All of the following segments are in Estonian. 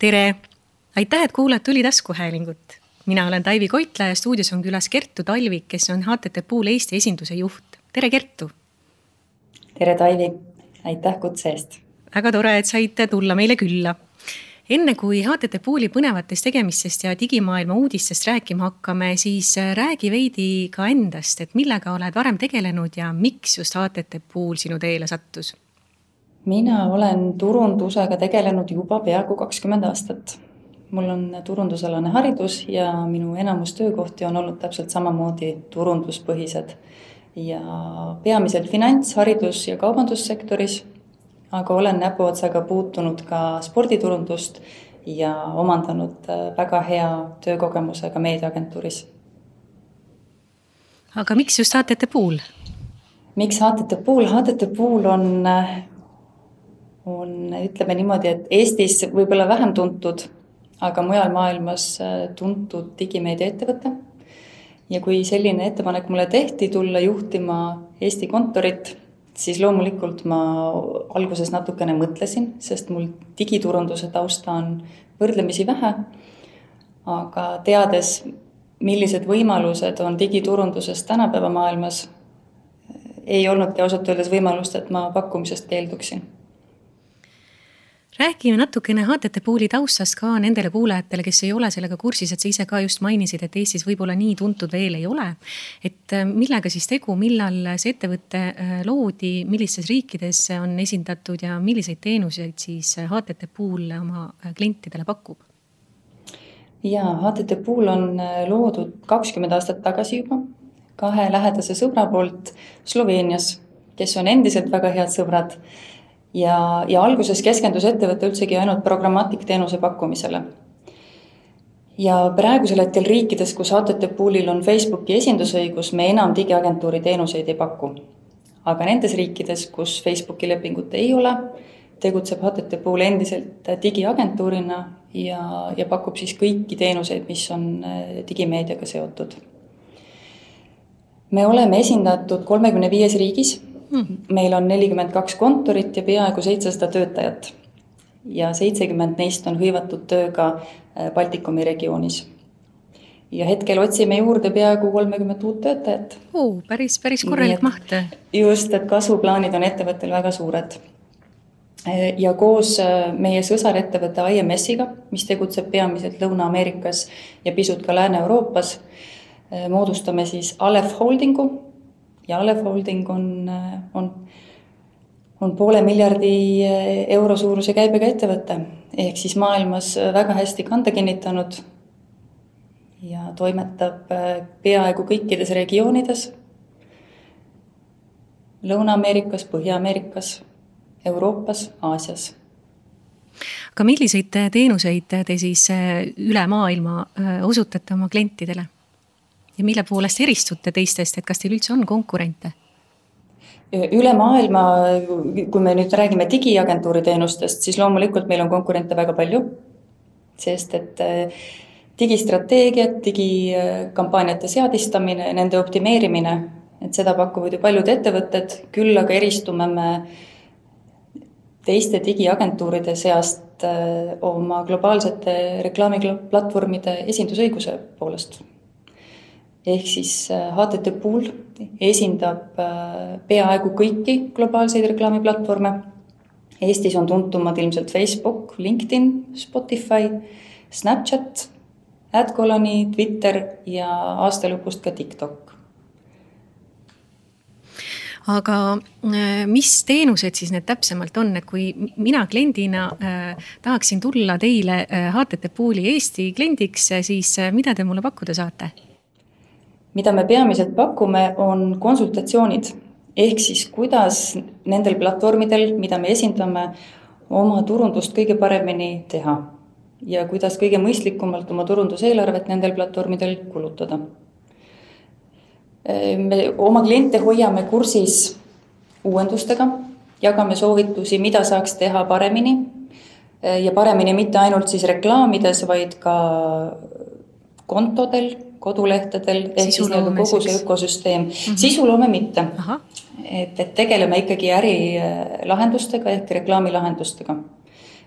tere, aitäh, et kuulad Tuli taskuhäälingut. mina olen Taivi Koitla ja stuudios on külas Kertu Talvik, kes on HTT Pool Eesti esinduse juht. tere, Kertu. tere, Taivi, aitäh kutse eest. väga tore, et saite tulla meile külla enne kui HTT Pooli põnevatest tegemistest ja digimaailma uudistest rääkima hakkame, siis räägi veidi ka endast, et millega oled varem tegelenud ja miks just HTT Pool sinu teele sattus mina olen turundusega tegelenud juba peaaegu kakskümmend aastat. mul on turundusalane haridus ja minu enamus töökohti on olnud täpselt samamoodi turunduspõhised. ja peamiselt finants, haridus ja kaubandussektoris. aga olen näpuotsaga puutunud ka sporditurundust ja omandanud äh, väga hea töökogemuse ka meediaagentuuris. aga miks just HTT Pool? miks HTT Pool, HTT Pool on äh, on, ütleme niimoodi, et Eestis võib-olla vähem tuntud, aga mujal maailmas äh, tuntud digimeediaettevõte. ja kui selline ettepanek mulle tehti tulla juhtima Eesti kontorit, siis loomulikult ma alguses natukene mõtlesin, sest mul digiturunduse tausta on võrdlemisi vähe. aga teades, millised võimalused on digiturunduses tänapäeva maailmas, ei olnudki ausalt öeldes võimalust, et ma pakkumisest keelduksin räägime natukene HTT Pooli taustast ka nendele kuulajatele, kes ei ole sellega kursis, et sa ise ka just mainisid, et Eestis võib-olla nii tuntud veel ei ole. et äh, millega siis tegu, millal see ettevõte äh, loodi, millistes riikides on esindatud ja milliseid teenuseid siis HTT Pool oma äh, klientidele pakub? ja HTT Pool on loodud kakskümmend aastat tagasi juba kahe lähedase sõbra poolt Sloveenias, kes on endiselt väga head sõbrad ja, ja alguses keskendus ettevõte üldsegi ainult programmaatik-teenuse pakkumisele. ja praegusel hetkel riikides, kus HTT Poolil on Facebooki esindusõigus, me enam digiagentuuri teenuseid ei paku. aga nendes riikides, kus Facebooki lepingut ei ole, tegutseb HTT Pool endiselt digiagentuurina ja, ja pakub siis kõiki teenuseid, mis on äh, digimeediaga seotud. me oleme esindatud kolmekümne viies riigis. Meil on nelikümmend kaks kontorit ja peaaegu seitsesada töötajat. ja seitsekümmend neist on hõivatud tööga äh, Baltikumi regioonis. ja hetkel otsime juurde peaaegu kolmekümmet uut töötajat päris, päris korralik maht. just, et kasvuplaanid on ettevõttel väga suured äh, ja koos äh, meie sõsarettevõtte IMS-iga, mis tegutseb peamiselt Lõuna-Ameerikas ja pisut ka Lääne-Euroopas, moodustame siis Aleph Holdingu ja Aleph Holding on, on, on poole miljardi euro suuruse käibega ettevõte, ehk siis maailmas väga hästi kande kinnitanud ja toimetab peaaegu kõikides regioonides. Lõuna-Ameerikas, Põhja-Ameerikas, Euroopas, Aasias aga milliseid teenuseid te siis üle maailma osutate oma klientidele? Ja mille poolest eristute teistest, et kas teil üldse on konkurente? üle maailma, kui me nüüd räägime digiagentuuri teenustest, siis loomulikult meil on konkurente väga palju. sest et äh, digistrateegiad, digikampaaniate seadistamine, nende optimeerimine, et seda pakuvad ju paljud ettevõtted, küll aga eristume me teiste digiagentuuride seast äh, oma globaalsete reklaamiplatvormide esindusõiguse poolest ehk siis HTT äh, Pool esindab äh, peaaegu kõiki globaalseid reklaamiplatvorme. Eestis on tuntumad ilmselt Facebook, LinkedIn, Spotify, Snapchat, AdColony, Twitter ja aasta lõpust ka TikTok aga äh, mis teenused siis need täpsemalt on, et kui mina kliendina äh, tahaksin tulla teile HTT Pooli Eesti kliendiks, siis mida te mulle pakkuda saate? Mida me peamiselt pakume, on konsultatsioonid. ehk siis, kuidas nendel platvormidel, mida me esindame, oma turundust kõige paremini teha. ja kuidas kõige mõistlikumalt oma turunduseelarvet nendel platvormidel kulutada. me oma kliente hoiame kursis uuendustega, jagame soovitusi, mida saaks teha paremini. ja paremini mitte ainult siis reklaamides, vaid ka kontodel kodulehtedel, ehk siis nii-öelda kogu see ökosüsteem mm. -hmm. sisuloome mitte. et, et tegeleme ikkagi ärilahendustega ehk reklaamilahendustega.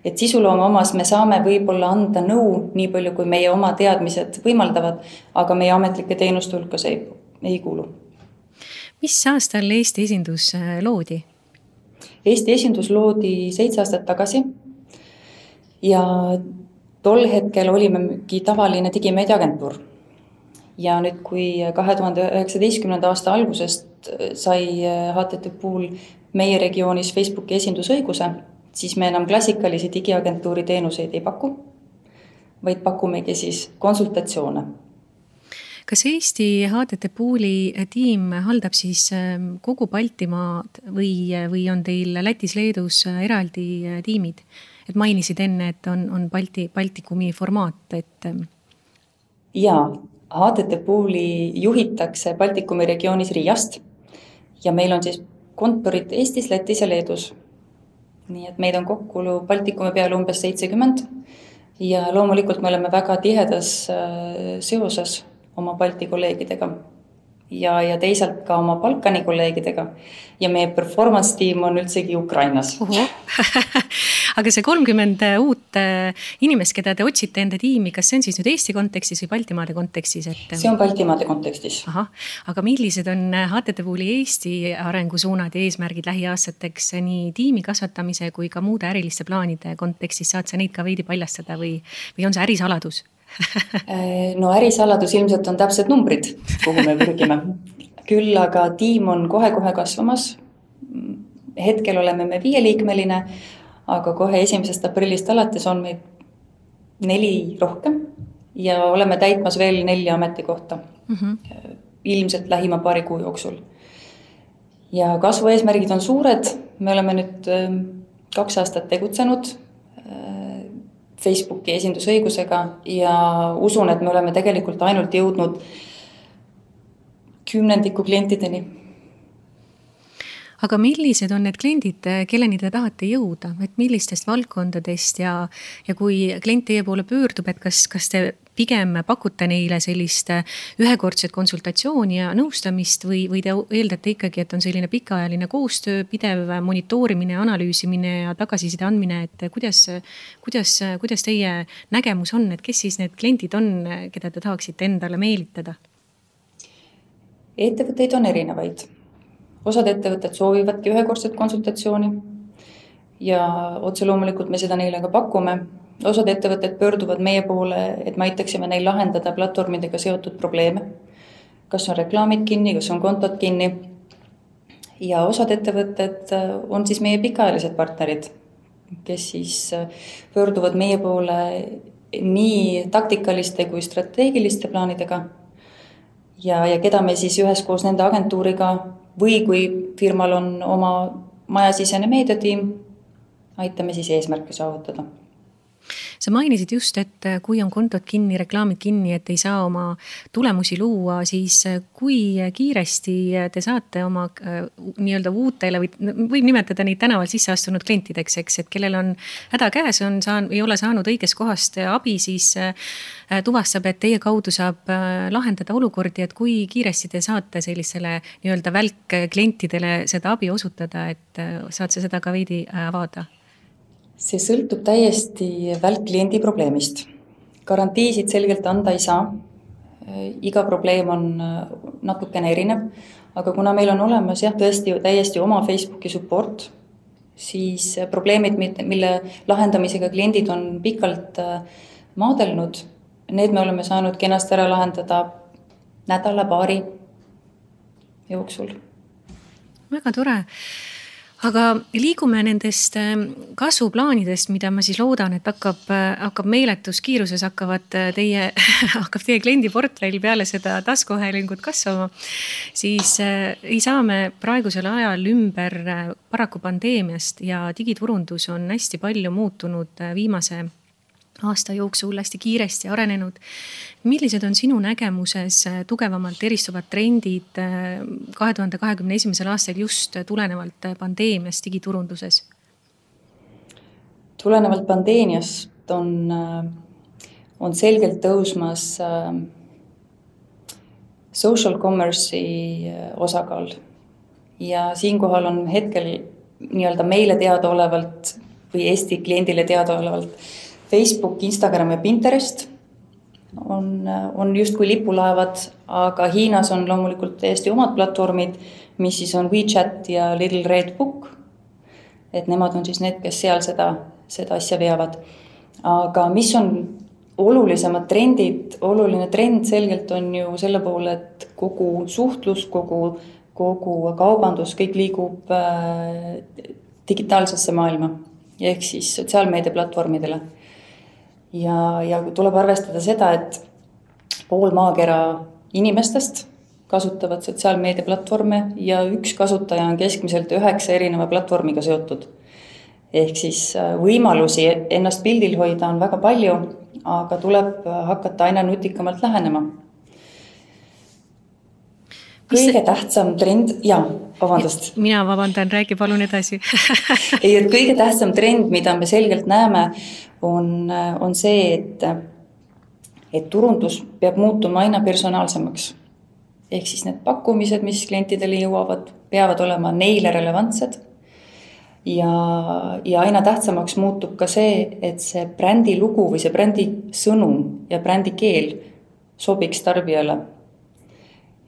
et sisuloome omas me saame võib-olla anda nõu nii palju, kui meie oma teadmised võimaldavad, aga meie ametlike teenuste hulka see ei, ei kuulu. mis aastal Eesti esindus äh, loodi? Eesti esindus loodi seitse aastat tagasi ja tol hetkel olimegi tavaline digimeediaagentuur. Ja nüüd, kui kahe tuhande üheksateistkümnenda aasta algusest sai HTT Pool meie regioonis Facebooki esindusõiguse, siis me enam klassikalisi digiagentuuri teenuseid ei paku, vaid pakumegi siis konsultatsioone kas Eesti HTT Pooli tiim haldab siis ähm, kogu Baltimaad või, või on teil Lätis-Leedus eraldi tiimid? et mainisid enne, et on, on Balti, Baltikumi formaat, et. Ähm, jaa, HTT Pooli juhitakse Baltikumi regioonis Riiast. Ja meil on siis kontorid Eestis, Lätis ja Leedus. nii et meid on kokku Baltikumi peale umbes seitsekümmend. Ja loomulikult me oleme väga tihedas äh, seoses oma Balti kolleegidega ja, ja teisalt ka oma Balkani kolleegidega. ja meie performance tiim on üldsegi Ukrainas aga see kolmkümmend uut äh, inimest, keda te otsite enda tiimi, kas see on siis nüüd Eesti kontekstis või Baltimaade kontekstis, et? see on Baltimaade kontekstis. ahah, aga millised on HTT Pooli Eesti arengusuunad ja eesmärgid lähiaastateks nii tiimi kasvatamise kui ka muude äriliste plaanide kontekstis, saad sa neid ka veidi paljastada või, või on see ärisaladus Äh, no ärisaladus ilmselt on täpsed numbrid, kuhu me pürgime. küll aga tiim on kohe-kohe kasvamas. hetkel oleme me viieliikmeline, aga kohe esimesest aprillist alates on meid neli rohkem ja oleme täitmas veel nelja ametikohta mm. -hmm. ilmselt lähima paari kuu jooksul. ja kasvueesmärgid on suured, me oleme nüüd ähm, kaks aastat tegutsenud Facebooki esindusõigusega ja usun, et me oleme tegelikult ainult jõudnud kümnendiku klientideni. aga millised on need kliendid, kelleni te tahate jõuda, et millistest valdkondadest ja, ja kui klient teie poole pöördub, et kas, kas te pigem pakute neile sellist äh, ühekordset konsultatsiooni ja nõustamist või, või te eeldate ikkagi, et on selline pikaajaline koostöö, pidev monitoorimine, analüüsimine ja tagasiside andmine, et kuidas, kuidas, kuidas teie nägemus on, et kes siis need kliendid on, keda te tahaksite endale meelitada? ettevõtteid on erinevaid. osad ettevõtted soovivadki ühekordset konsultatsiooni ja otse loomulikult me seda neile ka pakume osad ettevõtted pöörduvad meie poole, et me aitaksime neil lahendada platvormidega seotud probleeme. kas on reklaamid kinni, kas on kontod kinni. ja osad ettevõtted äh, on siis meie pikaajalised partnerid, kes siis äh, pöörduvad meie poole nii taktikaliste kui strateegiliste plaanidega. ja, ja keda me siis üheskoos nende agentuuriga või kui firmal on oma majasisene meediatiim, aitame siis eesmärke saavutada sa mainisid just, et äh, kui on kontod kinni, reklaamid kinni, et ei saa oma tulemusi luua, siis äh, kui kiiresti te saate oma äh, nii-öelda uutele või võib nimetada neid tänaval sisse astunud klientideks, eks, et kellel on häda käes, on saanud, ei ole saanud õigest kohast abi, siis tuvastab, et teie kaudu saab lahendada olukordi, et kui kiiresti te saate sellisele nii-öelda välkklientidele seda abi osutada, et saad sa seda ka veidi avada? See sõltub täiesti välkkliendi probleemist. garantiisid selgelt anda ei saa. iga probleem on äh, natukene erinev, aga kuna meil on olemas jah, tõesti täiesti oma Facebooki support, siis äh, probleemid, mille lahendamisega kliendid on pikalt äh, maadelnud, need me oleme saanud kenasti ära lahendada nädala-paari jooksul. väga tore aga liigume nendest ähm, kasvuplaanidest, mida ma siis loodan, et hakkab, äh, hakkab meeletus kiiruses hakkavad äh, teie hakkab teie kliendiportfell peale seda taskuhäälingut kasvama. siis äh, ei saa me praegusel ajal ümber äh, paraku pandeemiast ja digiturundus on hästi palju muutunud viimase aasta jooksul hästi kiiresti arenenud. millised on sinu nägemuses äh, tugevamalt eristuvad trendid äh, kahe tuhande kahekümne esimesel aastal just tulenevalt äh, pandeemiast digiturunduses? tulenevalt pandeemiast on, on selgelt tõusmas social commerce'i osakaal ja siinkohal on hetkel nii-öelda meile teadaolevalt või Eesti kliendile teadaolevalt Facebook, Instagram ja Pinterest on, on justkui lipulaevad, aga Hiinas on loomulikult täiesti omad platvormid, mis siis on WeChat ja Little Red Book. et nemad on siis need, kes seal seda, seda asja veavad. aga mis on olulisemad trendid, oluline trend selgelt on ju selle poole, et kogu suhtlus, kogu, kogu kaubandus, kõik liigub äh, digitaalsesse maailma ehk siis sotsiaalmeediaplatvormidele ja, ja tuleb arvestada seda, et pool maakera inimestest kasutavad sotsiaalmeediaplatvorme ja üks kasutaja on keskmiselt üheksa erineva platvormiga seotud. ehk siis äh, võimalusi ennast pildil hoida on väga palju, aga tuleb hakata aina nutikamalt lähenema. Kõige tähtsam trend, jaa, vabandust. mina vabandan, räägi palun edasi ei, et kõige tähtsam trend, mida me selgelt näeme, on, on see, et, et turundus peab muutuma aina personaalsemaks. ehk siis need pakkumised, mis klientidele jõuavad, peavad olema neile relevantsed. ja, ja aina tähtsamaks muutub ka see, et see brändi lugu või see brändi sõnum ja brändi keel sobiks tarbijale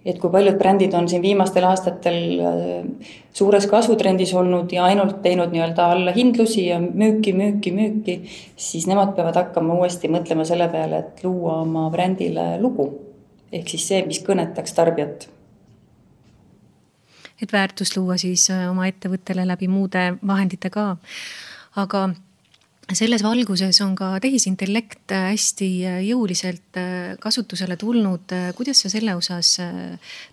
et kui paljud brändid on siin viimastel aastatel äh, suures kasvutrendis olnud ja ainult teinud nii-öelda allahindlusi ja müüki, müüki, müüki, siis nemad peavad hakkama uuesti mõtlema selle peale, et luua oma brändile lugu. ehk siis see, mis kõnetaks tarbijat. et väärtust luua siis äh, oma ettevõttele läbi muude vahendite ka. aga selles valguses on ka tehisintellekt äh, hästi äh, jõuliselt äh, kasutusele tulnud. kuidas sa selle osas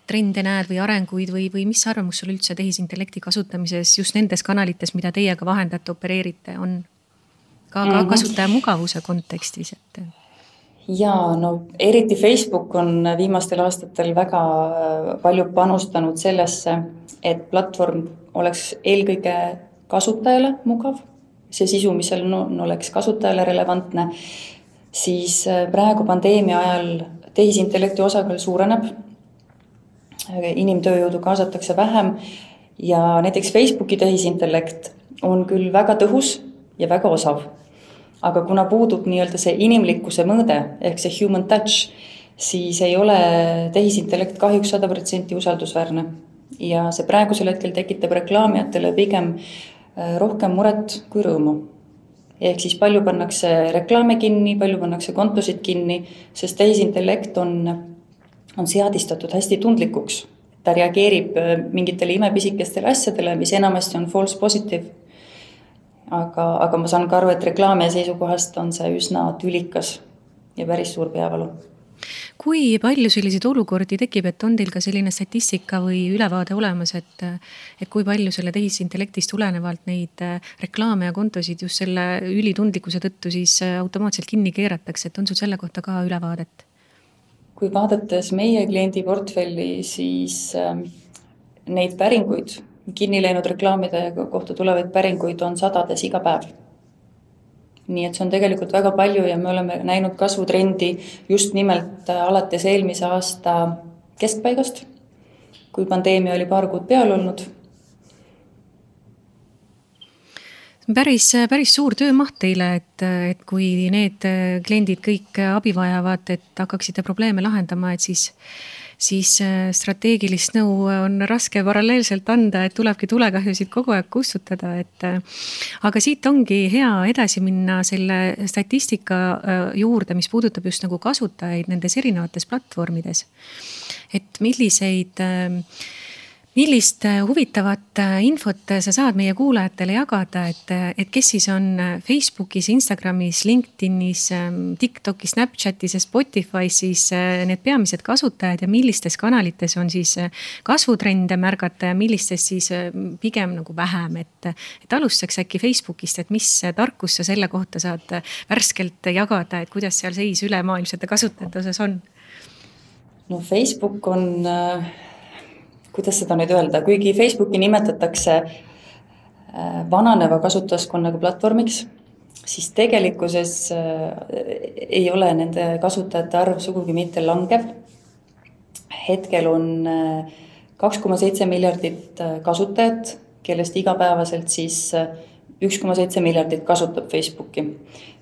trende näed või arenguid või, või mis arvamus sul üldse tehisintellekti kasutamises just nendes kanalites, mida teie ka vahendate, opereerite, on? ka, ka mhm. kasutaja mugavuse kontekstis, et ja no eriti Facebook on viimastel aastatel väga palju panustanud sellesse, et platvorm oleks eelkõige kasutajale mugav see sisu, mis seal on, oleks kasutajale relevantne, siis äh, praegu pandeemia ajal tehisintellekti osakaal suureneb, inimtööjõudu kaasatakse vähem ja näiteks Facebooki tehisintellekt on küll väga tõhus ja väga osav. aga kuna puudub nii-öelda see inimlikkuse mõõde ehk see human touch, siis ei ole tehisintellekt kahjuks sada protsenti usaldusväärne. ja see praegusel hetkel tekitab reklaamijatele pigem Äh, rohkem muret kui rõõmu. ehk siis palju pannakse reklaame kinni, palju pannakse kontosid kinni, sest tehisintellekt on, on seadistatud hästi tundlikuks. ta reageerib äh, mingitele imepisikestele asjadele, mis enamasti on false positive. aga, aga ma saan ka aru, et reklaami seisukohast on see üsna tülikas ja päris suur peavalu kui palju selliseid olukordi tekib, et on teil ka selline statistika või ülevaade olemas, et, et kui palju selle tehisintellektist tulenevalt neid äh, reklaame ja kontosid just selle ülitundlikkuse tõttu siis äh, automaatselt kinni keeratakse, et on sul selle kohta ka ülevaadet? kui vaadates meie kliendiportfelli, siis äh, neid päringuid, kinni läinud reklaamide kohta tulevaid päringuid on sadades iga päev nii et see on tegelikult väga palju ja me oleme näinud kasvutrendi just nimelt äh, alates eelmise aasta keskpaigast, kui pandeemia oli paar kuud peal olnud. Päris, päris suur töömaht teile, et, et kui need kliendid kõik abi vajavad, et hakkaksite probleeme lahendama, et siis siis äh, strateegilist nõu on raske paralleelselt anda, et tulebki tulekahjusid kogu aeg kustutada, et. Äh, aga siit ongi hea edasi minna selle statistika äh, juurde, mis puudutab just nagu kasutajaid nendes erinevates platvormides. et milliseid äh, millist äh, huvitavat äh, infot äh, sa saad meie kuulajatele jagada, et, et kes siis on Facebookis, Instagramis, LinkedInis, ähm, TikTokis, Snapchatis ja Spotify's siis need peamised kasutajad ja millistes kanalites on siis kasvutrende märgata ja millistes siis pigem nagu vähem, et. et alustaks äkki Facebookist, et mis tarkust sa selle kohta saad värskelt jagada, et kuidas seal seis ülemaailmsete kasutajate osas on? no Facebook on äh kuidas seda nüüd öelda, kuigi Facebooki nimetatakse äh, vananeva kasutajaskonnaga platvormiks, siis tegelikkuses äh, ei ole nende kasutajate arv sugugi mitte langev. hetkel on äh, kaks koma seitse miljardit kasutajat, kellest igapäevaselt siis üks koma seitse miljardit kasutab Facebooki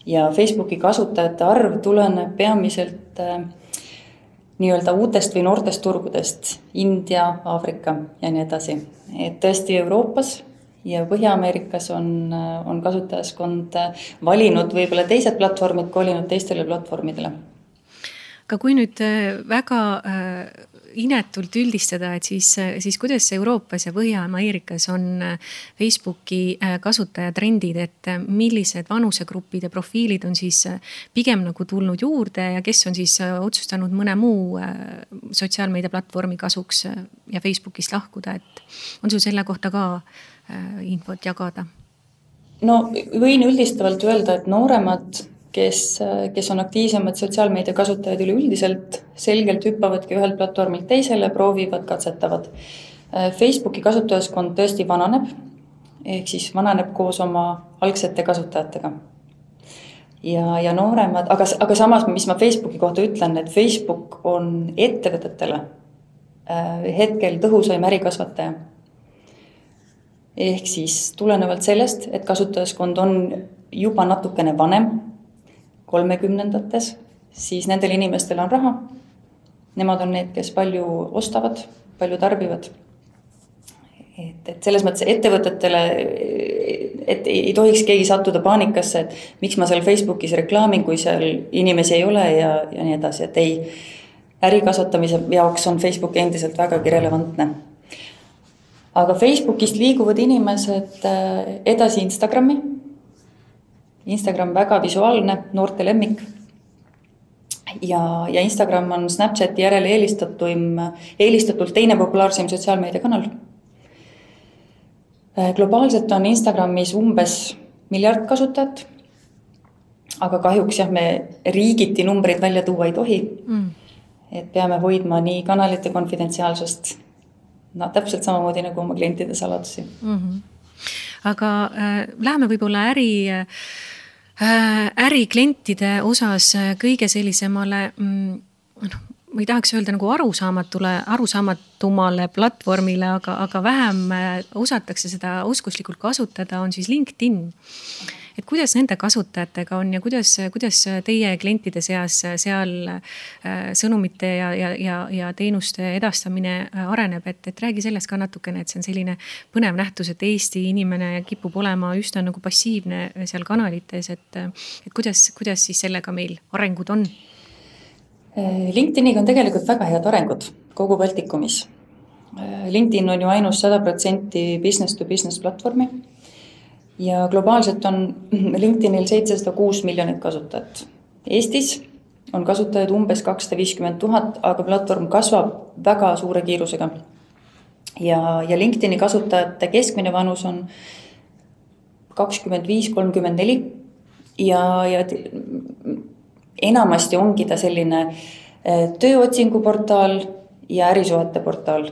ja Facebooki kasutajate arv tuleneb peamiselt äh, nii-öelda uutest või noortest turgudest, India, Aafrika ja nii edasi. et tõesti Euroopas ja Põhja-Ameerikas on, on kasutajaskond valinud võib-olla teised platvormid, kolinud teistele platvormidele. aga kui nüüd väga äh inetult üldistada, et siis, siis kuidas Euroopas ja Põhja-Ameerikas on Facebooki äh, kasutajatrendid, et millised vanusegrupid ja profiilid on siis pigem nagu tulnud juurde ja kes on siis otsustanud mõne muu äh, sotsiaalmeediaplatvormi kasuks ja Facebookist lahkuda, et on sul selle kohta ka äh, infot jagada? no võin üldistavalt öelda, et nooremad kes, kes on aktiivsemad sotsiaalmeedia kasutajad üleüldiselt, selgelt hüppavadki ühelt platvormilt teisele, proovivad, katsetavad. Facebooki kasutajaskond tõesti vananeb, ehk siis vananeb koos oma algsete kasutajatega. ja, ja nooremad, aga, aga samas, mis ma Facebooki kohta ütlen, et Facebook on ettevõtetele äh, hetkel tõhusaim ärikasvataja. ehk siis tulenevalt sellest, et kasutajaskond on juba natukene vanem kolmekümnendates, siis nendel inimestel on raha. Nemad on need, kes palju ostavad, palju tarbivad. et, et selles mõttes ettevõtetele, et ei tohiks keegi sattuda paanikasse, et miks ma seal Facebookis reklaamin, kui seal inimesi ei ole ja, ja nii edasi, et ei. äri kasvatamise jaoks on Facebook endiselt vägagi relevantne aga Facebookist liiguvad inimesed äh, edasi Instagrami Instagram väga visuaalne, noorte lemmik. ja, ja Instagram on Snapchati järel eelistatuim, eelistatult teine populaarseim sotsiaalmeediakanal. Äh, globaalselt on Instagramis umbes miljard kasutajat. aga kahjuks jah, me riigiti numbreid välja tuua ei tohi mm.. et peame hoidma nii kanalite konfidentsiaalsust, no täpselt samamoodi nagu oma klientide saladusi mm. -hmm aga äh, läheme võib-olla äri äh, Äh, äriklientide osas äh, kõige sellisemale mm, noh, ma ei tahaks öelda nagu arusaamatule, arusaamatumale platvormile, aga, aga vähem äh, osatakse seda oskuslikult kasutada, on siis LinkedIn et kuidas nende kasutajatega on ja kuidas, kuidas teie klientide seas seal äh, sõnumite ja, ja, ja, ja teenuste edastamine äh, areneb, et, et räägi sellest ka natukene, et see on selline põnev nähtus, et Eesti inimene kipub olema üsna nagu passiivne seal kanalites, et, et kuidas, kuidas siis sellega meil arengud on? LinkedIniga on tegelikult väga head arengud kogu Baltikumis. LinkedIn on ju ainus sada protsenti business to business platvormi ja globaalselt on LinkedInil seitsesada kuus miljonit kasutajat. Eestis on kasutajaid umbes kakssada viiskümmend tuhat, aga platvorm kasvab väga suure kiirusega. ja, ja LinkedIni kasutajate keskmine vanus on kakskümmend viis, kolmkümmend neli ja, ja enamasti ongi ta selline eh, tööotsinguportaal ja ärisuhete portaal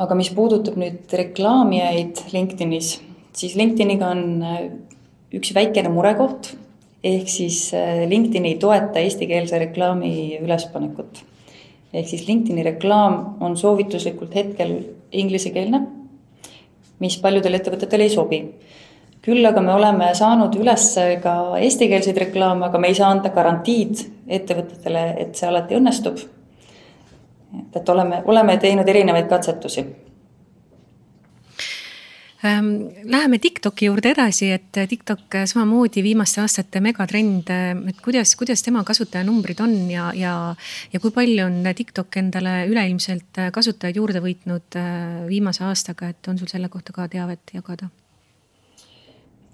aga mis puudutab nüüd reklaamijaid LinkedInis, siis LinkedIniga on äh, üks väikene murekoht, ehk siis äh, LinkedIn ei toeta eestikeelse reklaami ülespanekut. ehk siis LinkedIni reklaam on soovituslikult hetkel inglisekeelne, mis paljudele ettevõtetele ei sobi. küll aga me oleme saanud üles ka eestikeelseid reklaame, aga me ei saa anda garantiid ettevõtetele, et see alati õnnestub et, et oleme, oleme teinud erinevaid katsetusi ähm, Läheme TikToki juurde edasi, et TikTok samamoodi viimaste aastate megatrend, et kuidas, kuidas tema kasutajanumbrid on ja, ja, ja kui palju on TikTok endale üleilmselt kasutajaid juurde võitnud äh, viimase aastaga, et on sul selle kohta ka teavet jagada?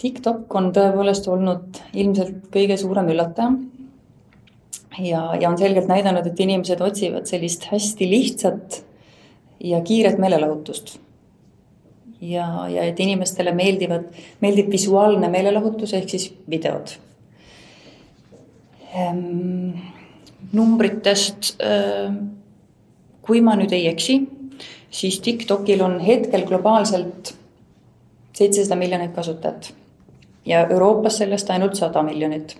TikTok on tõepoolest olnud ilmselt kõige suurem üllataja ja, ja on selgelt näidanud, et inimesed otsivad sellist hästi lihtsat ja kiiret meelelahutust. ja, ja et inimestele meeldivad, meeldib visuaalne meelelahutus ehk siis videod ehm,. numbritest ehm,, kui ma nüüd ei eksi, siis Tiktokil on hetkel globaalselt seitsesada miljonit kasutajat ja Euroopas sellest ainult sada miljonit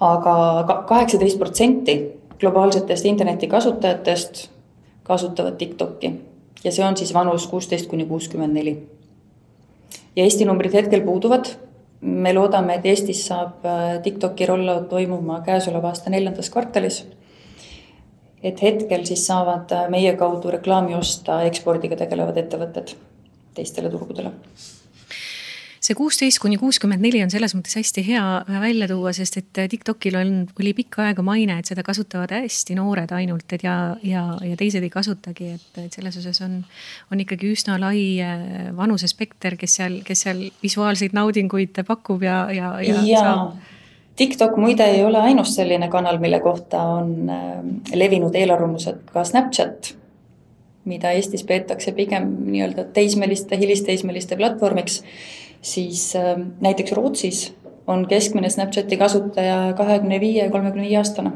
aga kaheksateist protsenti globaalsetest internetikasutajatest kasutavad TikTok'i ja see on siis vanus kuusteist kuni kuuskümmend neli. ja Eesti numbrid hetkel puuduvad. me loodame, et Eestis saab TikToki rollout toimuma käesoleva aasta neljandas kvartalis. et hetkel siis saavad meie kaudu reklaami osta ekspordiga tegelevad ettevõtted teistele turgudele see kuusteist kuni kuuskümmend neli on selles mõttes hästi hea välja tuua, sest et Tiktokil on, oli pikka aega maine, et seda kasutavad hästi noored ainult, et ja, ja, ja teised ei kasutagi, et, et selles osas on, on ikkagi üsna lai äh, vanusespekter, kes seal, kes seal visuaalseid naudinguid pakub ja, ja, ja, ja. saab TikTok muide ei ole ainus selline kanal, mille kohta on äh, levinud eelarvamused, ka Snapchat, mida Eestis peetakse pigem nii-öelda teismeliste, hilisteismeliste platvormiks siis ähm, näiteks Rootsis on keskmine Snapchati kasutaja kahekümne viie, kolmekümne viie aastane.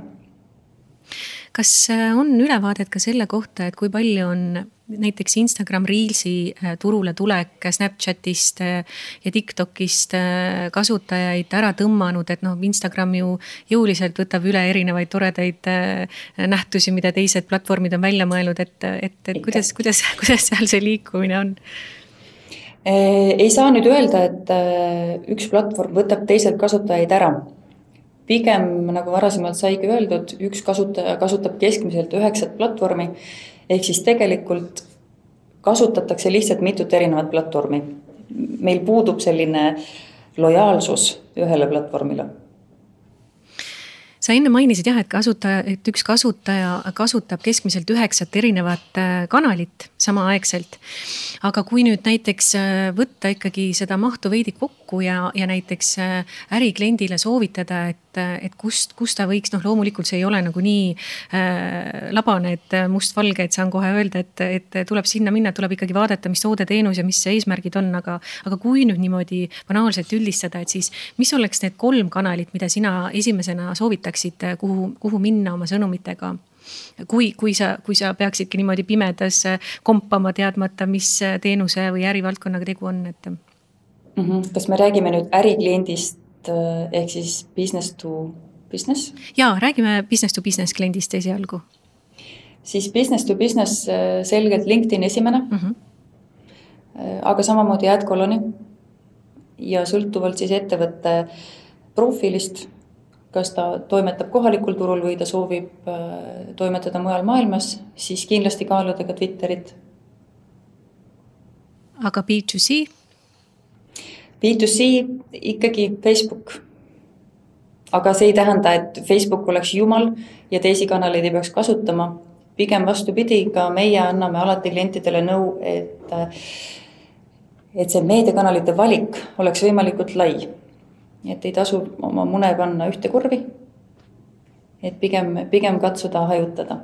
kas äh, on ülevaadet ka selle kohta, et kui palju on näiteks Instagram Reelsi äh, turule tulek Snapchatist äh, ja Tiktokist kasutajaid ära tõmmanud, et noh, Instagram ju jõuliselt võtab üle erinevaid toredaid nähtusi, mida teised platvormid on välja mõelnud, et, et, et kuidas, kuidas, kuidas seal see liikumine on? Eh, ei saa nüüd öelda, et eh, üks platvorm võtab teiselt kasutajaid ära. pigem, nagu varasemalt saigi öeldud, üks kasutaja kasutab keskmiselt üheksat platvormi, ehk siis tegelikult kasutatakse lihtsalt mitut erinevat platvormi. meil puudub selline lojaalsus ühele platvormile sa enne mainisid jah, et kasutaja, et üks kasutaja kasutab keskmiselt üheksat erinevat äh, kanalit samaaegselt. aga kui nüüd näiteks äh, võtta ikkagi seda mahtu veidi kokku ja, ja näiteks äh, ärikliendile soovitada, et, et kust, kust ta võiks, noh, loomulikult see ei ole nagu nii äh, labane, et mustvalge, et saan kohe öelda, et, et tuleb sinna minna, tuleb ikkagi vaadata, mis toode, teenus ja mis eesmärgid on, aga, aga kui nüüd niimoodi banaalselt üldistada, et siis mis oleks need kolm kanalit, mida sina esimesena eh, kuhu, kuhu minna oma sõnumitega? kui, kui sa, kui sa peaksidki niimoodi pimedas kompama, teadmata, mis teenuse või ärivaldkonnaga tegu on, et mm. -hmm. kas me räägime nüüd ärikliendist ehk siis business to business? ja räägime business to business kliendist esialgu. siis business to business selgelt LinkedIn esimene mm. -hmm. aga samamoodi AdColony ja sõltuvalt siis ettevõtte profiilist kas ta toimetab kohalikul turul või ta soovib toimetada mujal maailmas, siis kindlasti kaaluda ka Twitterit. aga B2C? B2C ikkagi Facebook. aga see ei tähenda, et Facebook oleks jumal ja teisi kanaleid ei peaks kasutama. pigem vastupidi, ka meie anname alati klientidele nõu, et, et see meediakanalite valik oleks võimalikult lai et ei tasu oma mune panna ühte korvi. et pigem, pigem katsuda hajutada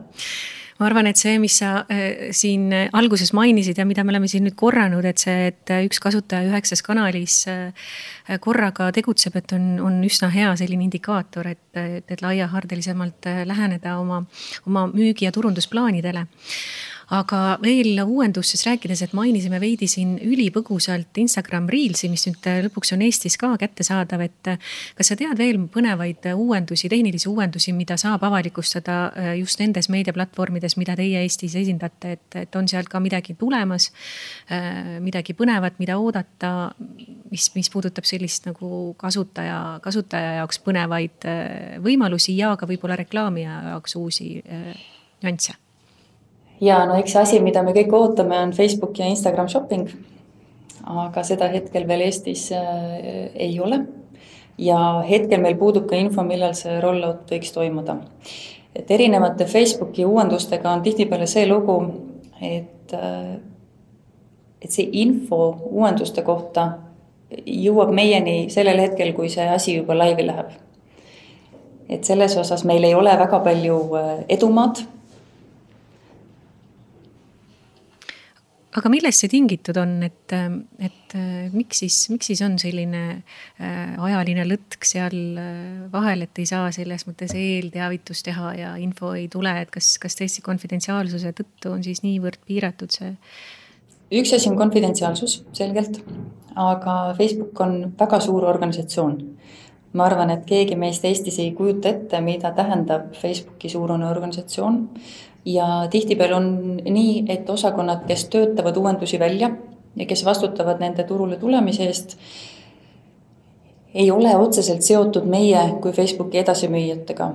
ma arvan, et see, mis sa äh, siin alguses mainisid ja mida me oleme siin nüüd korranud, et see, et üks kasutaja üheksas kanalis äh, korraga tegutseb, et on, on üsna hea selline indikaator, et, et, laiahaardelisemalt äh, läheneda oma, oma müügi- ja turundusplaanidele aga veel uuendustest rääkides, et mainisime veidi siin ülipõgusalt Instagram Reelsi, mis nüüd lõpuks on Eestis ka kättesaadav, et kas sa tead veel põnevaid uuendusi, tehnilisi uuendusi, mida saab avalikustada äh, just nendes meediaplatvormides, mida teie Eestis esindate, et, et on sealt ka midagi tulemas, äh, midagi põnevat, mida oodata, mis, mis puudutab sellist nagu kasutaja, kasutaja jaoks põnevaid äh, võimalusi ja ka võib-olla reklaamija jaoks uusi nüansse ja no eks see asi, mida me kõik ootame, on Facebook ja Instagram shopping. aga seda hetkel veel Eestis äh, ei ole. ja hetkel meil puudub ka info, millal see rollout võiks toimuda. et erinevate Facebooki uuendustega on tihtipeale see lugu, et, äh, et see info uuenduste kohta jõuab meieni sellel hetkel, kui see asi juba laivi läheb. et selles osas meil ei ole väga palju äh, edumaad aga millest see tingitud on, et, et miks siis, miks siis on selline äh, ajaline lõtk seal äh, vahel, et ei saa selles mõttes eelteavitust teha ja info ei tule, et kas, kas tõesti konfidentsiaalsuse tõttu on siis niivõrd piiratud see? üks asi on konfidentsiaalsus, selgelt, aga Facebook on väga suur organisatsioon ma arvan, et keegi meist Eestis ei kujuta ette, mida tähendab Facebooki suurune organisatsioon ja tihtipeale on nii, et osakonnad, kes töötavad uuendusi välja ja kes vastutavad nende turule tulemise eest, ei ole otseselt seotud meie kui Facebooki edasimüüjatega.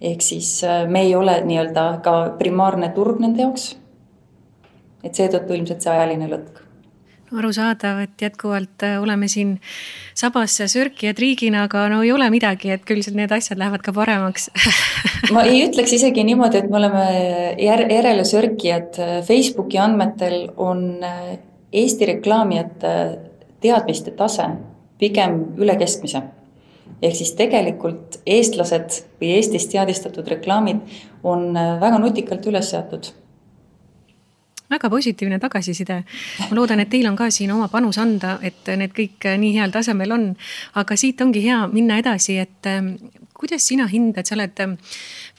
ehk siis äh, me ei ole nii-öelda ka primaarne turg nende jaoks. et seetõttu ilmselt see ajaline lõtk arusaadav, et jätkuvalt äh, oleme siin sabas sörkijad riigina, aga no ei ole midagi, et küll need asjad lähevad ka paremaks ma ei ütleks isegi niimoodi, et me oleme jär-, järelesörkijad. Facebooki andmetel on äh, Eesti reklaamijate teadmiste tase pigem üle keskmise. ehk siis tegelikult eestlased või Eestis teadistatud reklaamid on äh, väga nutikalt üles seatud väga positiivne tagasiside. ma loodan, et teil on ka siin oma panus anda, et need kõik nii heal tasemel on. aga siit ongi hea minna edasi, et kuidas sina hindad, sa oled ähm,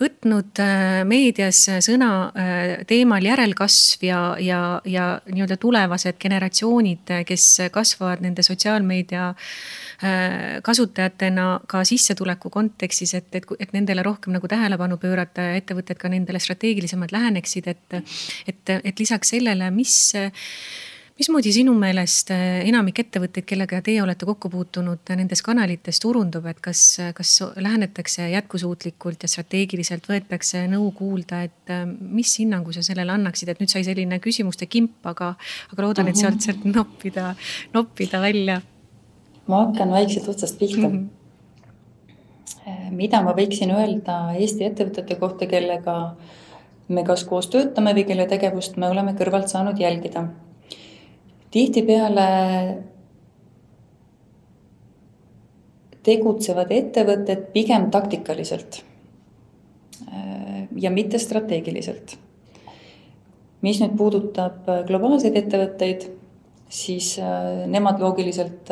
võtnud äh, meedias sõna äh, teemal järelkasv ja, ja, ja nii-öelda tulevased generatsioonid, kes kasvavad nende sotsiaalmeedia äh, kasutajatena ka sissetuleku kontekstis, et, et, et nendele rohkem nagu tähelepanu pöörata ja ettevõtted ka nendele strateegilisemalt läheneksid, et, et, et lisaks sellele, mis mismoodi sinu meelest äh, enamik ettevõtteid, kellega teie olete kokku puutunud, nendes kanalites turundub, et kas, kas lähenetakse jätkusuutlikult ja strateegiliselt, võetakse nõu kuulda, et mis hinnangu sa sellele annaksid, et nüüd sai selline küsimuste kimp, aga, aga loodan, et sealt, sealt noppida, noppida välja. ma hakkan vaikselt otsast pihta mm. -hmm. mida ma võiksin öelda Eesti ettevõtete kohta, kellega me kas koos töötame või kelle tegevust me oleme kõrvalt saanud jälgida tihtipeale tegutsevad ettevõtted pigem taktikaliselt äh, ja mitte strateegiliselt. mis nüüd puudutab äh, globaalseid ettevõtteid, siis äh, nemad loogiliselt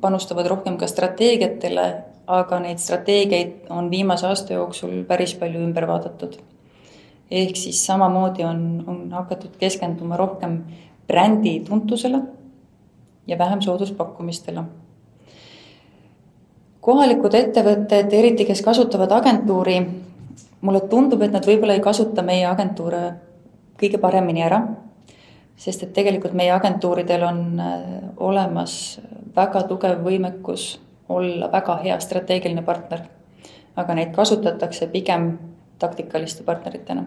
panustavad rohkem ka strateegiatele, aga neid strateegiaid on viimase aasta jooksul päris palju ümber vaadatud. ehk siis samamoodi on, on hakatud keskenduma rohkem brändi tuntusele ja vähem sooduspakkumistele. kohalikud ettevõtted, eriti kes kasutavad agentuuri, mulle tundub, et nad võib-olla ei kasuta meie agentuure kõige paremini ära, sest et tegelikult meie agentuuridel on äh, olemas väga tugev võimekus olla väga hea strateegiline partner. aga neid kasutatakse pigem taktikaliste partneritena.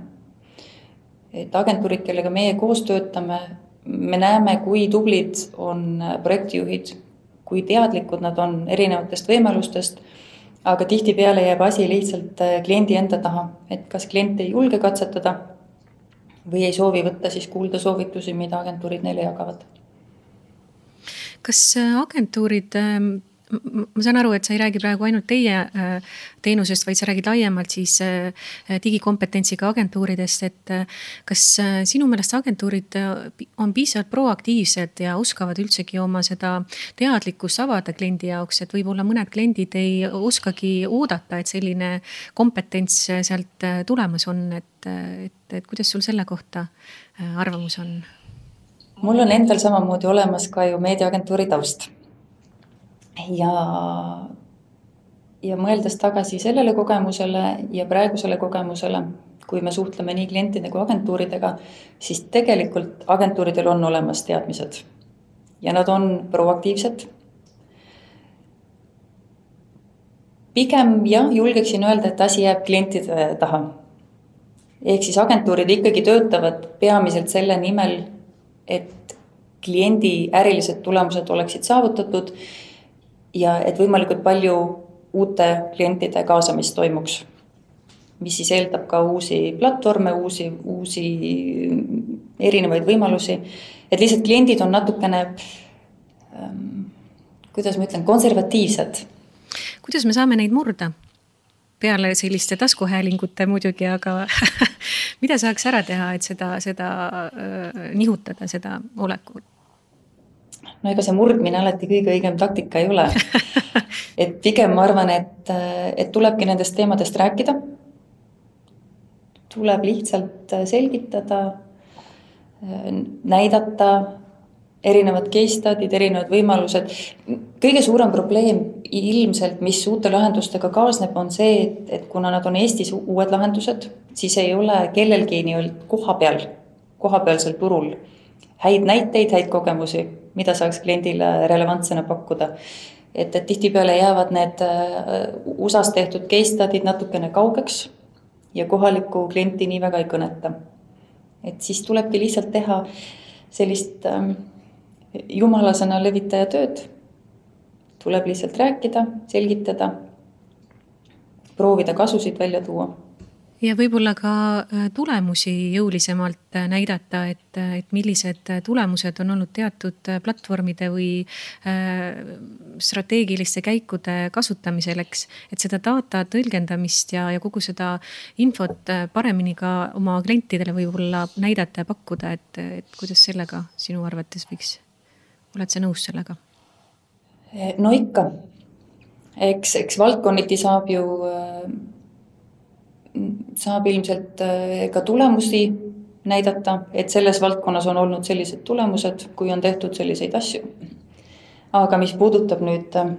et agentuurid, kellega meie koos töötame, me näeme, kui tublid on projektijuhid, kui teadlikud nad on erinevatest võimalustest, aga tihtipeale jääb asi lihtsalt äh, kliendi enda taha, et kas klient ei julge katsetada või ei soovi võtta siis kuulda soovitusi, mida agentuurid neile jagavad. kas äh, agentuurid ähm, ma saan aru, et sa ei räägi praegu ainult teie äh, teenusest, vaid sa räägid laiemalt siis äh, digikompetentsiga agentuuridest, et äh, kas sinu meelest agentuurid on piisavalt proaktiivsed ja oskavad üldsegi oma seda teadlikkust avada kliendi jaoks, et võib-olla mõned kliendid ei oskagi oodata, et selline kompetents sealt tulemas on, et, et, et kuidas sul selle kohta arvamus on? mul on endal samamoodi olemas ka ju meediaagentuuri taust ja, ja mõeldes tagasi sellele kogemusele ja praegusele kogemusele, kui me suhtleme nii klientide kui agentuuridega, siis tegelikult agentuuridel on olemas teadmised ja nad on proaktiivsed. pigem jah, julgeksin öelda, et asi jääb klientide taha. ehk siis agentuurid ikkagi töötavad peamiselt selle nimel, et kliendi ärilised tulemused oleksid saavutatud ja et võimalikult palju uute klientide kaasamist toimuks. mis siis eeldab ka uusi platvorme, uusi, uusi erinevaid võimalusi. et lihtsalt kliendid on natukene ähm,, kuidas ma ütlen, konservatiivsed. kuidas me saame neid murda? peale selliste taskuhäälingute muidugi, aga mida saaks ära teha, et seda, seda äh, nihutada, seda olekut? No ega see murdmine alati kõige õigem taktika ei ole. et pigem ma arvan, et, et tulebki nendest teemadest rääkida. tuleb lihtsalt selgitada, näidata erinevad case study'd, erinevad võimalused. kõige suurem probleem ilmselt, mis uute lahendustega kaasneb, on see, et, et kuna nad on Eestis uued lahendused, siis ei ole kellelgi nii-öelda koha peal, kohapealsel turul häid näiteid, häid kogemusi, mida saaks kliendile relevantsena pakkuda. et, et tihtipeale jäävad need USA-s tehtud case study'd natukene kaugeks ja kohalikku klienti nii väga ei kõneta. et siis tulebki lihtsalt teha sellist ähm, jumalasõna levitaja tööd. tuleb lihtsalt rääkida, selgitada, proovida kasusid välja tuua ja võib-olla ka äh, tulemusi jõulisemalt äh, näidata, et, äh, et millised tulemused on olnud teatud platvormide või äh, strateegiliste käikude kasutamisel, eks. et seda data tõlgendamist ja, ja kogu seda infot paremini ka oma klientidele võib-olla näidata ja pakkuda, et, et kuidas sellega sinu arvates võiks, oled sa nõus sellega? no ikka, eks, eks valdkonniti saab ju saab ilmselt äh, ka tulemusi näidata, et selles valdkonnas on olnud sellised tulemused, kui on tehtud selliseid asju. aga mis puudutab nüüd äh,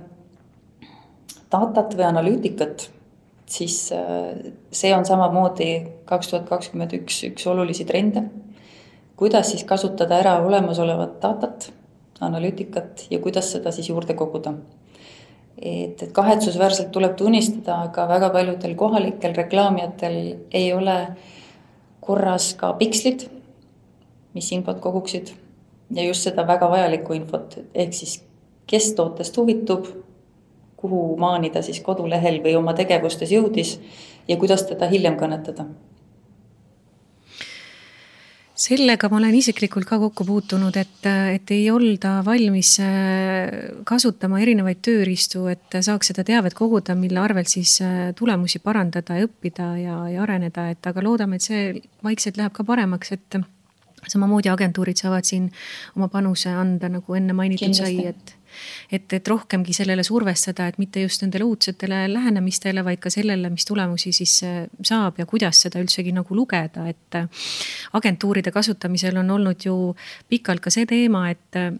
datat või analüütikat, siis äh, see on samamoodi kaks tuhat kakskümmend üks üks olulisi trende. kuidas siis kasutada ära olemasolevat datat, analüütikat ja kuidas seda siis juurde koguda et, et kahetsusväärselt tuleb tunnistada, aga väga paljudel kohalikel reklaamijatel ei ole korras ka pikslid, mis infot koguksid ja just seda väga vajalikku infot, ehk siis kes tootest huvitub, kuhu maani ta siis kodulehel või oma tegevustes jõudis ja kuidas teda hiljem kõnetada sellega ma olen isiklikult ka kokku puutunud, et, et ei olda valmis äh, kasutama erinevaid tööriistu, et saaks seda teavet koguda, mille arvelt siis äh, tulemusi parandada ja õppida ja, ja areneda, et aga loodame, et see vaikselt läheb ka paremaks, et samamoodi agentuurid saavad siin oma panuse anda, nagu enne mainitud sai, et et, et rohkemgi sellele survestada, et mitte just nendele uudsetele lähenemistele, vaid ka sellele, mis tulemusi siis äh, saab ja kuidas seda üldsegi nagu lugeda, et. Äh, agentuuride kasutamisel on olnud ju pikalt ka see teema, et äh,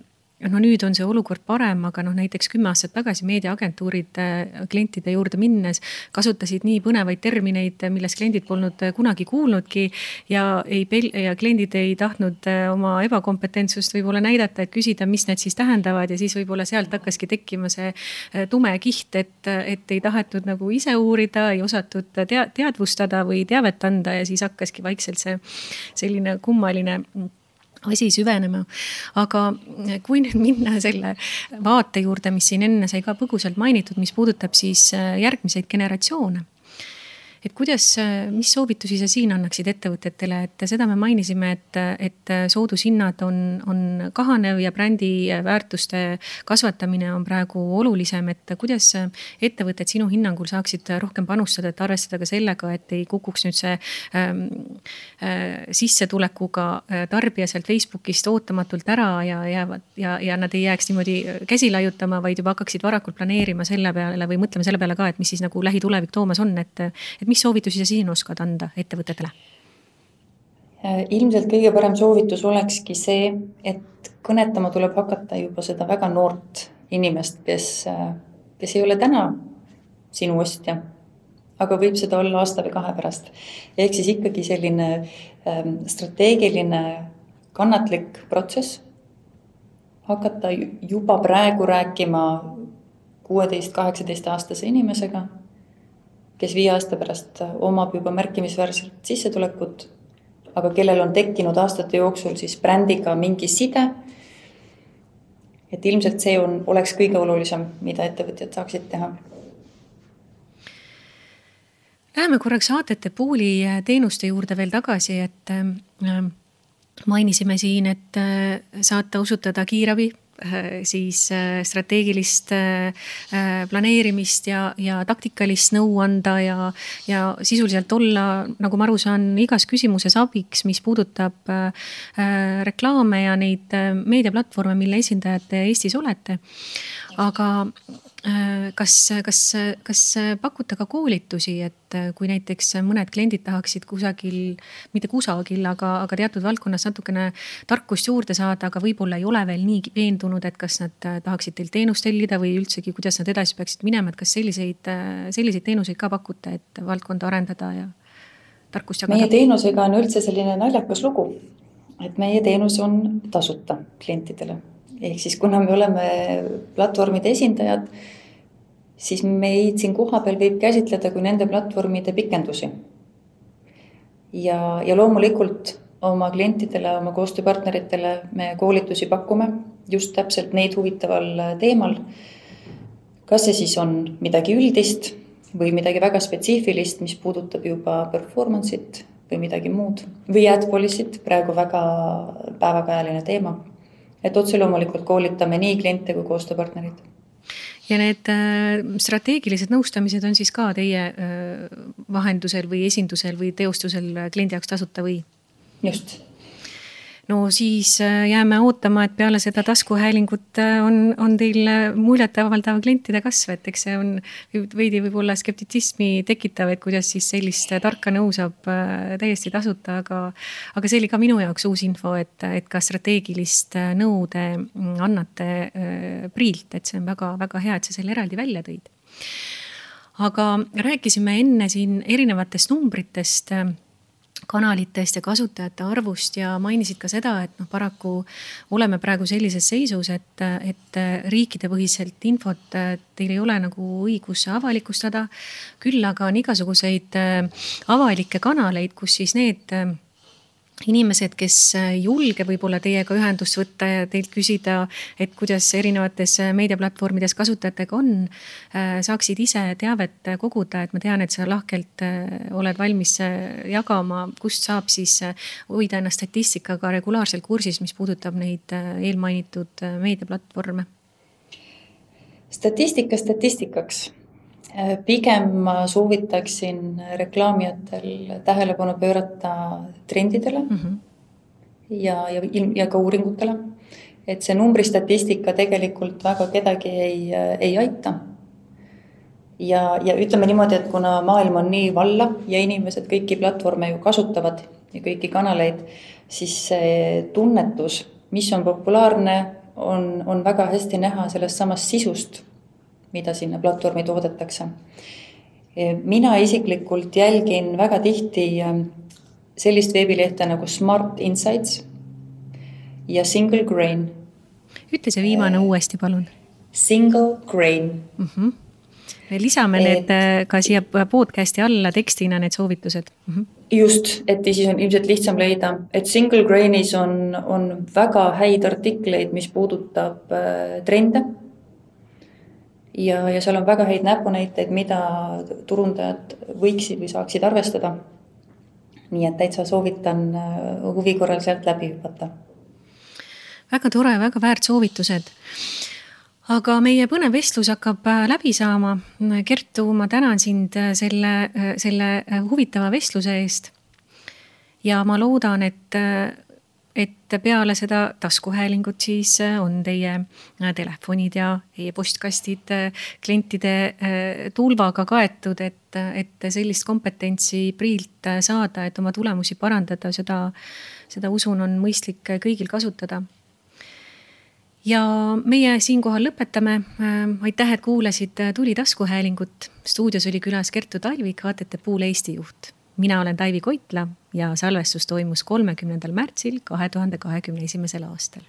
no nüüd on see olukord parem, aga noh, näiteks kümme aastat tagasi meediaagentuurid äh, klientide juurde minnes kasutasid nii põnevaid termineid, millest kliendid polnud äh, kunagi kuulnudki. ja ei, ja kliendid ei tahtnud äh, oma ebakompetentsust võib-olla näidata, et küsida, mis need siis tähendavad ja siis võib-olla sealt hakkaski tekkima see tume kiht, et, et ei tahetud nagu ise uurida, ei osatud tea, teadvustada või teavet anda ja siis hakkaski vaikselt see selline kummaline asi süvenema. aga kui nüüd minna selle vaate juurde, mis siin enne sai ka põgusalt mainitud, mis puudutab siis äh, järgmiseid generatsioone et kuidas, mis soovitusi sa siin annaksid ettevõtetele, et seda me mainisime, et, et soodushinnad on, on kahanev ja brändi väärtuste kasvatamine on praegu olulisem, et kuidas ettevõtted sinu hinnangul saaksid rohkem panustada, et arvestada ka sellega, et ei kukuks nüüd see ähm, äh, sissetulekuga äh, tarbija sealt Facebookist ootamatult ära ja jäävad ja, ja nad ei jääks niimoodi käsi laiutama, vaid juba hakkaksid varakult planeerima selle peale või mõtlema selle peale ka, et mis siis nagu lähitulevik toomas on, et, et mis soovitusi sa siin oskad anda ettevõtetele? Äh, ilmselt kõige parem soovitus olekski see, et kõnetama tuleb hakata juba seda väga noort inimest, kes, äh, kes ei ole täna sinu ostja, aga võib seda olla aasta või kahe pärast. ehk siis ikkagi selline ähm, strateegiline kannatlik protsess, hakata juba praegu rääkima kuueteist, kaheksateist aastase inimesega kes viie aasta pärast omab juba märkimisväärset sissetulekut, aga kellel on tekkinud aastate jooksul siis brändiga mingi side. et ilmselt see on, oleks kõige olulisem, mida ettevõtjad saaksid teha. Läheme korraks saatete pooli teenuste juurde veel tagasi, et äh, mainisime siin, et äh, saate osutada kiirabi siis äh, strateegilist äh, planeerimist ja, ja taktikalist nõu anda ja, ja sisuliselt olla, nagu ma aru saan, igas küsimuses abiks, mis puudutab reklaame ja neid meediaplatvorme, mille esindajad te Eestis olete. aga Äh, kas, kas, kas pakute ka koolitusi, et äh, kui näiteks mõned kliendid tahaksid kusagil, mitte kusagil, aga, aga teatud valdkonnas natukene tarkust juurde saada, aga võib-olla ei ole veel nii veendunud, et kas nad äh, tahaksid teilt teenust tellida või üldsegi, kuidas nad edasi peaksid minema, et kas selliseid, selliseid teenuseid ka pakute, et valdkonda arendada ja tarkust jagada? meie teenusega on üldse selline naljakas lugu et meie teenus on tasuta klientidele. Ehk siis kuna me oleme platvormide esindajad, siis meid siin kohapeal võib käsitleda kui nende platvormide pikendusi. ja, ja loomulikult oma klientidele, oma koostööpartneritele me koolitusi pakume just täpselt neid huvitaval teemal. kas see siis on midagi üldist või midagi väga spetsiifilist, mis puudutab juba performance'it või midagi muud või ad policy't, praegu väga päevakajaline teema. Et otse loomulikult koolitame nii kliente kui koostööpartnereid ja need äh, strateegilised nõustamised on siis ka teie äh, vahendusel või esindusel või teostusel kliendi jaoks tasuta või? just no siis äh, jääme ootama, et peale seda taskuhäälingut äh, on, on teil äh, muljetavaldav klientide kasv, et eks see on veidi võib-olla skeptitsismi tekitav, et kuidas siis sellist tarka nõu saab täiesti tasuta, aga, aga see oli ka minu jaoks uus info, et, et ka strateegilist nõu te mm, annate Priilt, et see on väga-väga hea, et sa selle eraldi välja tõid. aga rääkisime enne siin erinevatest numbritest kanalitest ja kasutajate arvust ja mainisid ka seda, et noh, paraku oleme praegu sellises seisus, et, et riikidepõhiselt infot teil ei ole nagu õigus avalikustada. küll aga on igasuguseid avalikke kanaleid, kus siis need inimesed, kes ei julge võib-olla teiega ühendust võtta ja teilt küsida, et kuidas erinevates meediaplatvormides kasutajatega on, äh, saaksid ise teavet koguda, et ma tean, et sa lahkelt äh, oled valmis äh, jagama, kust saab siis hoida ennast statistikaga regulaarselt kursis, mis puudutab neid eelmainitud meediaplatvorme? statistika statistikaks Äh, pigem ma soovitaksin reklaamijatel tähelepanu pöörata trendidele mm -hmm. ja, ja, ja ka uuringutele. et see numbristatistika tegelikult väga kedagi ei, ei aita. ja, ja ütleme niimoodi, et kuna maailm on nii valla ja inimesed kõiki platvorme ju kasutavad ja kõiki kanaleid, siis see tunnetus, mis on populaarne, on, on väga hästi näha sellest samast sisust mida sinna platvormi toodetakse. mina isiklikult jälgin väga tihti ähm, sellist veebilehte nagu Smart Insights ja Single Grain. ütle see viimane äh, uuesti, palun. Single Grain mm. -hmm. me lisame et, need ka siia podcast'i alla tekstina, need soovitused mm. -hmm just, et siis on ilmselt lihtsam leida, et Single Grainis on, on väga häid artikleid, mis puudutab trende ja, ja seal on väga häid näpunäiteid, mida turundajad võiksid või saaksid arvestada. nii et täitsa soovitan äh, huvi korral sealt läbi hüpata. väga tore, väga väärt soovitused aga meie põnev vestlus hakkab äh, läbi saama. Kertu, ma tänan sind äh, selle, selle huvitava vestluse eest. ja ma loodan, et et peale seda taskuhäälingut siis äh, on teie äh, telefonid ja e-postkastid äh, klientide tulvaga kaetud, et, et sellist kompetentsi Priilt saada, et oma tulemusi parandada, seda, seda usun, on mõistlik kõigil kasutada ja meie siinkohal lõpetame. aitäh, et kuulasid Tuli taskuhäälingut. stuudios oli külas Kertu Talvik, ATT Pool Eesti juht mina olen Taivi Koitla ja salvestus toimus kolmekümnendal märtsil kahe tuhande kahekümne esimesel aastal